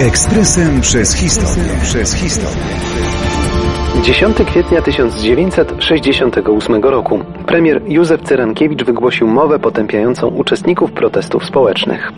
Ekspresem przez historię. Przez historię. 10 kwietnia 1968 roku premier Józef Cyrankiewicz wygłosił mowę potępiającą uczestników protestów społecznych.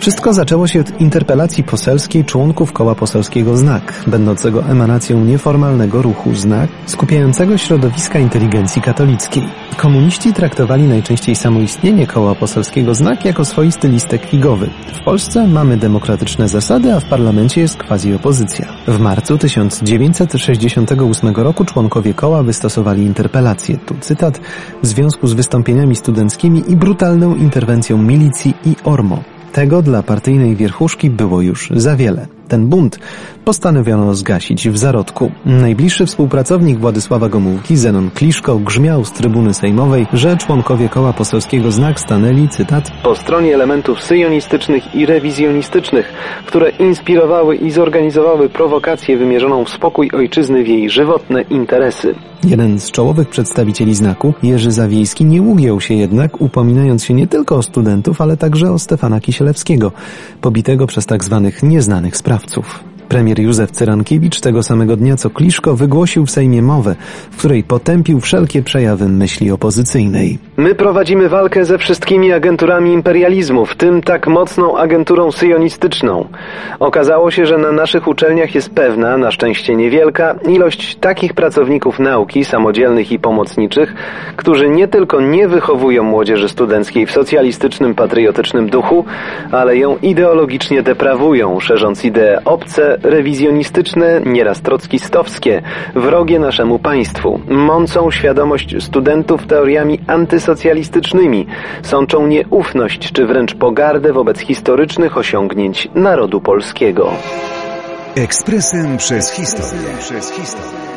Wszystko zaczęło się od interpelacji poselskiej członków koła poselskiego Znak, będącego emanacją nieformalnego ruchu Znak, skupiającego środowiska inteligencji katolickiej. Komuniści traktowali najczęściej samoistnienie koła poselskiego Znak jako swoisty listek figowy. W Polsce mamy demokratyczne zasady, a w parlamencie jest quasi opozycja. W marcu 1968 roku członkowie koła wystosowali interpelację. Tu cytat w związku z wystąpieniami studenckimi i brutalną interwencją milicji i ORMO. Tego dla partyjnej wierchuszki było już za wiele. Ten bunt postanowiono zgasić w zarodku. Najbliższy współpracownik Władysława Gomułki, Zenon Kliszko, grzmiał z trybuny sejmowej, że członkowie koła poselskiego Znak stanęli, cytat, po stronie elementów syjonistycznych i rewizjonistycznych, które inspirowały i zorganizowały prowokację wymierzoną w spokój ojczyzny w jej żywotne interesy. Jeden z czołowych przedstawicieli znaku, Jerzy Zawiejski, nie ugiął się jednak, upominając się nie tylko o studentów, ale także o Stefana Kisielewskiego, pobitego przez tak zwanych nieznanych sprawców. Premier Józef Cyrankiewicz tego samego dnia co Kliszko wygłosił w Sejmie mowę, w której potępił wszelkie przejawy myśli opozycyjnej. My prowadzimy walkę ze wszystkimi agenturami imperializmu, w tym tak mocną agenturą syjonistyczną. Okazało się, że na naszych uczelniach jest pewna, na szczęście niewielka, ilość takich pracowników nauki, samodzielnych i pomocniczych, którzy nie tylko nie wychowują młodzieży studenckiej w socjalistycznym, patriotycznym duchu, ale ją ideologicznie deprawują, szerząc idee obce, rewizjonistyczne, nieraz trockistowskie, wrogie naszemu państwu, mącą świadomość studentów teoriami antysocjalistycznymi, sączą nieufność czy wręcz pogardę wobec historycznych osiągnięć narodu polskiego. Ekspresem przez historię. Przez historię.